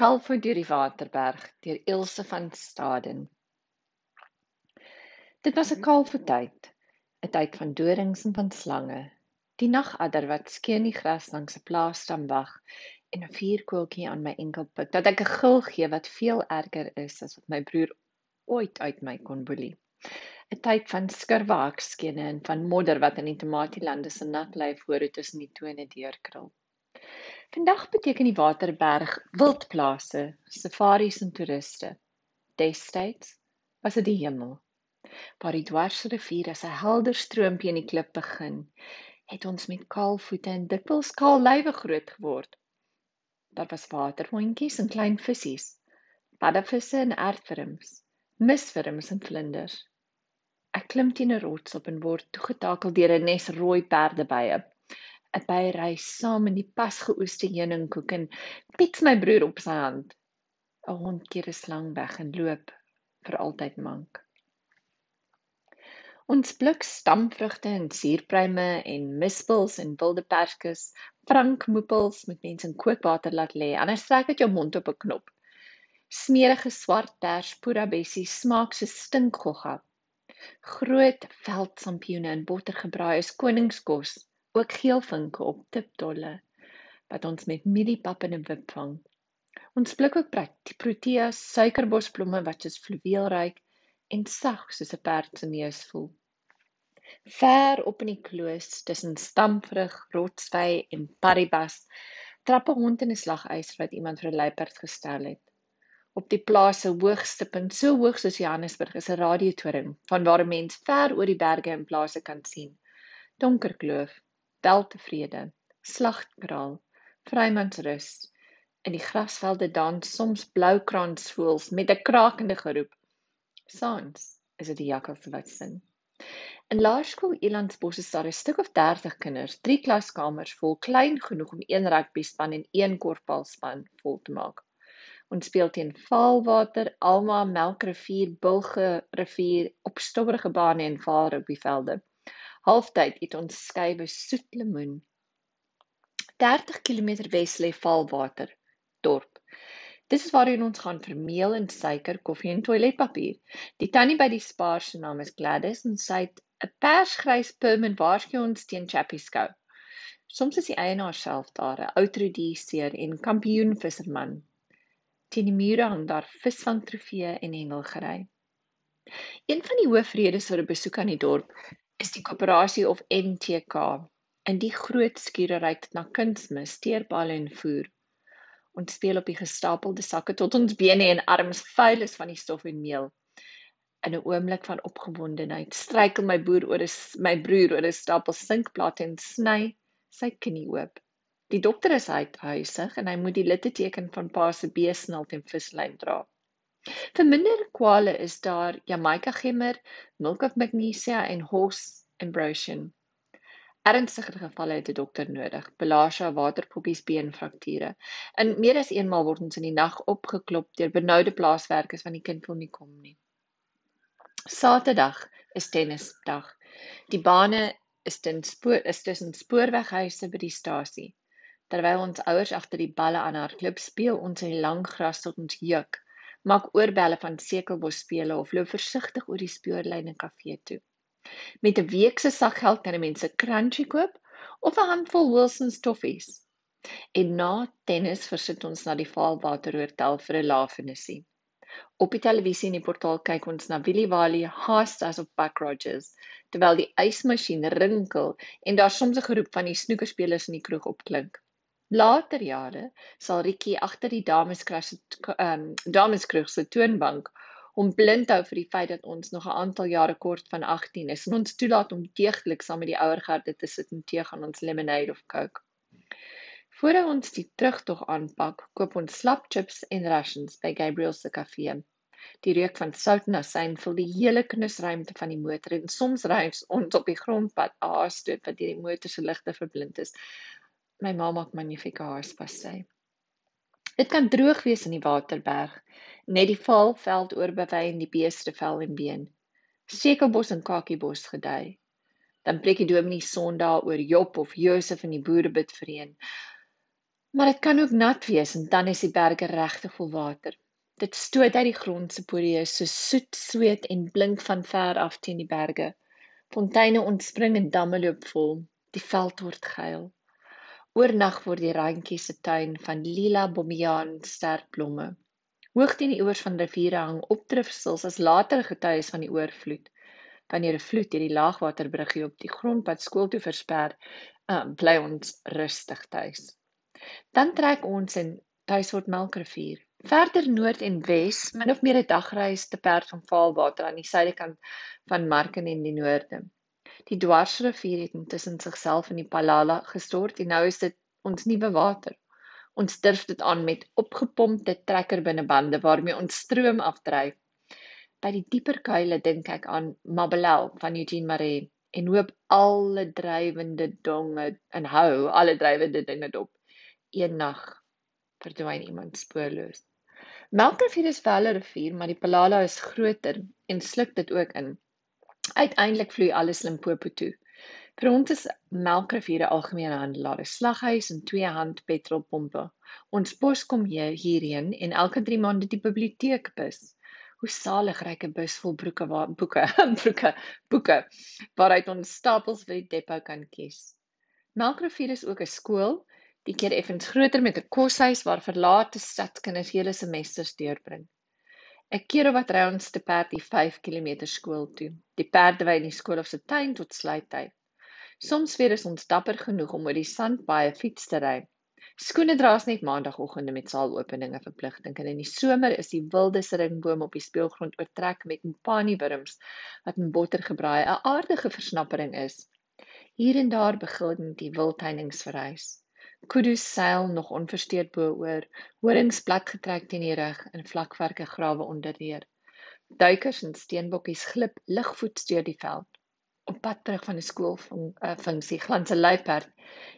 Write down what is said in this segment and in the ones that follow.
Kalfout deur die Waterberg deur Ilse van Staden. Dit was 'n kalfoutyd, 'n tyd van dorings en van slange. Die nagadder wat skeen die gras langs 'n plaasstam wag en 'n vuurkoeltjie aan my enkel pik dat ek 'n gil gee wat veel erger is as wat my broer ooit uit my kon boelie. 'n Tyd van skurwaakskene en van modder wat in die tomatielande se nat lyf voor tussen die tone deurkrul. Vandag beteken die Waterberg wildplase, safaris en toeriste. Destyds was dit die hemel. Waar die dwarsrivier as 'n helder stroompie in die klip begin, het ons met kaal voete en dikwels kaal lywe groot geword. Daar was waterhondjies en klein vissies, paddevisse en aardwurms, miswurms en vlinders. Ek klim teen 'n rots op en word toegetakel deur 'n nes rooi perdebye 'n byery saam in die pasgeoeste heuningkoek en piets my broer op sy hand. 'n Hond keer 'n slang weg en loop vir altyd mank. Ons pluk stamvrugte en suurpruime en mispels en wilde perskes, frankmoepels met mense in kookwater laat lê. Anders trek dit jou mond op 'n knop. Smeerige swart ters pura bessie smaak so stinkgogga. Groot veldsampioene in botter gebraai is koningskos ook geelvinke op tiptolle wat ons met mieliepap in 'n wip vang. Ons pluk ook proteas, suikerbosblomme wat soos fluweelryk en sag soos 'n perd se neus voel. Ver op in die kloos tussen stamvrug, rotsvy en paribas trap 'n hond in 'n slagys wat iemand vir 'n luiperd gestel het. Op die plaas se hoogste punt, so hoog soos Johannesburg, is 'n radiotoring vanwaar 'n mens ver oor die berge en plase kan sien. Donker kloof weltevrede, slagkraal, vrymansrus. In die grasvelde dans soms bloukransvoëls met 'n krakende geroep. Saans is dit die jakkals wat sing. In laerskool Elandsbos is daar 'n stuk of 30 kinders, drie klaskamers vol klein genoeg om een rugbyspan en een korfbalspan vol te maak. Ons speel teen Vaalwater, Alma, Melkrivier, Bulge rivier op stowwerige bane en vaar op die velde. Halftyd eet ons skywe soet lemoen. 30 km wes lê Valwater dorp. Dis is waarheen ons gaan vir meel en suiker, koffie en toiletpapier. Die tannie by die spaar se naam is Gladys en sy het 'n persgrys pim en waarsku ons teen Chappieskou. Soms is die eienaar self daar, 'n ou tradiseer en kampioen visserman. Teen die mure hang daar visvangtrofee en hengelgery. Een van die hoofredes vir 'n besoek aan die dorp is die koöperasie of NTK in die groot skierery na kunsmis, teerballe en voer. Ons speel op die gestapelde sakke tot ons bene en arms vuil is van die stof en meel. In 'n oomblik van opgewondenheid struikel my boer oor 'n my broer oor 'n stapel sinkplate en sny sy knie oop. Die dokter is uithuisig en hy moet die litteteken van pa se beesnald en vislyn dra. Vir minder kwale is daar Jamaica gemmer, milk of magnesia en horse ambrosion. Ernstige gevalle het 'n dokter nodig. Belasha waterpoppies beenfrakture. En meer as eenmaal word ons in die nag opgeklop deur benoude plaaswerkers van die kind wil nie kom nie. Saterdag is tennisdag. Die bane is ten spoor is tussen spoorweghuise by die stasie. Terwyl ons ouers agter die balle aan haar klip speel, ons in die lang gras tot ons juk maak oorbelle van sekelbos spele of loop versigtig oor die spoorlyne kafee toe. Met 'n week se sakgeld kan 'n mens 'n crunchy koop of 'n handvol Wilson's toffies. En na tennis versit ons na die Vaalwater Hotel vir 'n lafenissie. Op die televisie in die portaal kyk ons na Willie Wally haast as op Buck Rogers terwyl die ysmasjien rinkel en daar soms 'n geroep van die snoekerspelers in die kroeg opklink. Later jare sal Rietjie agter die dameskras se ehm dameskroeg se toonbank hom blind hou vir die feit dat ons nog 'n aantal jare kort van 18 is en ons toelaat om deeglik saam met die ouer garde te sit en tee gaan ons lemonade of coke. Voordat ons die terugtog aanpak, koop ons slap chips en rations by Gabriel se kafee. Die reuk van sout en asyn vul die hele knusruimte van die motor en soms ry ons op die grondpad aastoot wat deur die motor se ligte verblind is My ma maak magnifieke haarspastei. Dit kan droog wees in die Waterberg, net die vaalveld oorbewei en die beeste vel en been. Sekelbos en kakiebos gedei. Dan preek die dominee Sondag oor Job of Josef in die boerebid vereen. Maar dit kan ook nat wees en dan is die berge regtig vol water. Dit stoot uit die grond se porieë so soet sweet en blink van ver af teen die berge. Fonteine ontspring en damme loop vol. Die veld word geel. Oornag word die randjie se tuin van lila bomiaan sterkblomme. Hoog teen die oewers van riviere hang opdrifsels as later getuies van die oorvloed. Wanneer 'n vloed hierdie laagwaterbruggie op die grondpad skool toe versper, uh, bly ons rustig tuis. Dan trek ons in tuis word Melkrivier. Verder noord en wes, min of meer 'n dagreis te perd van Vaalwater aan die suidekant van Marken in die noorde. Die Dwarsrivier het intussen sigself in die Palala gestort en nou is dit ons nuwe water. Ons durf dit aan met opgepompte trekkerbinnebande waarmee ons stroom afdryf. By die dieper kuile dink ek aan Mabelel van Eugene Maree en hoop alle drywende donge en hou alle drywende dinge dop. Eendag verdwyn iemand spoorloos. Melkrivier is wel 'n rivier, maar die Palala is groter en sluk dit ook in. Uiteindelik vloei alles Limpopo toe. Vir ons is Melkrivier 'n algemene handelaar, 'n slaghuis en twee hand petrolpompe. Ons pos kom hier hierheen en elke 3 maande die biblioteek bus. Hoe salig ry 'n bus vol broeke waar boeke, broeke, boeke waaruit ons stapels vir die depo kan kies. Melkrivier is ook 'n skool, die keer effens groter met 'n koshuis waar verlate stadskinders hele semesters deurbring. 'n Keer of wat ry ons te perd die 5 km skool toe. Die perde wy in die skool of se tuin tot sluittyd. Soms weer is ons dapper genoeg om oor die sandpaaie fiets te ry. Skoene draas net maandagooggende met saalopeninge verpligting en in die somer is die wilde ringboom op die speelgrond oortrek met mpani wurms wat in botter gebraai 'n aardige versnappering is. Hier en daar begin die wildtuiningsverhuis. Kudus seil nog onversteurd bo-oor, horings plat getrek teen die rug en vlakwerke grawe onderdeur. Duikers en steenbokkies glip ligvoets deur die veld op pad terug van die skool van uh, funksie glans 'n luiperd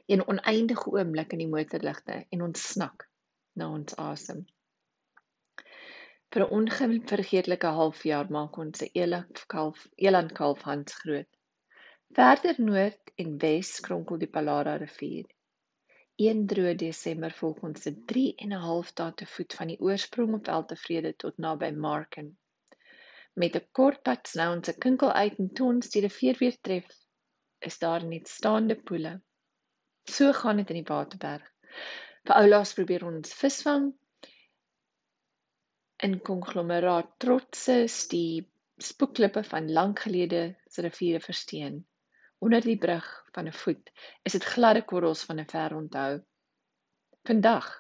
een oneindige oomblik in die motorligte en ons snak na ons asem. Vir 'n onvergeetlike halfjaar maak ons 'n elandkalf elandkalf Hans groot. Verder noord en wes kronkel die Palara rivier. Een droë Desember volg ons se 3 en 'n half dae te voet van die oorsprong op Weltevrede tot naby Marken met 'n kort pad snou ons 'n kinkel uit en toe ons die rivier weer tref, is daar net staande poele. So gaan dit in die Waterberg. Vir oulaas probeer ons visvang in konglomeraat trotse die spoekklippe van lank gelede se riviere versteen. Onder die brug van 'n voet is dit gladde korrels van 'n ver onthou. Vandag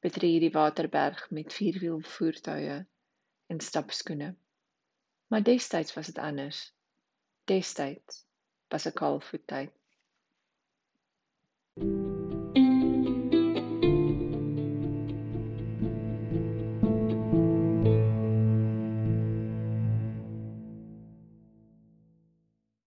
betree die Waterberg met vierwiel voertuie en stapskoene. Maar destijds was het anders. Destijds was een al tijd.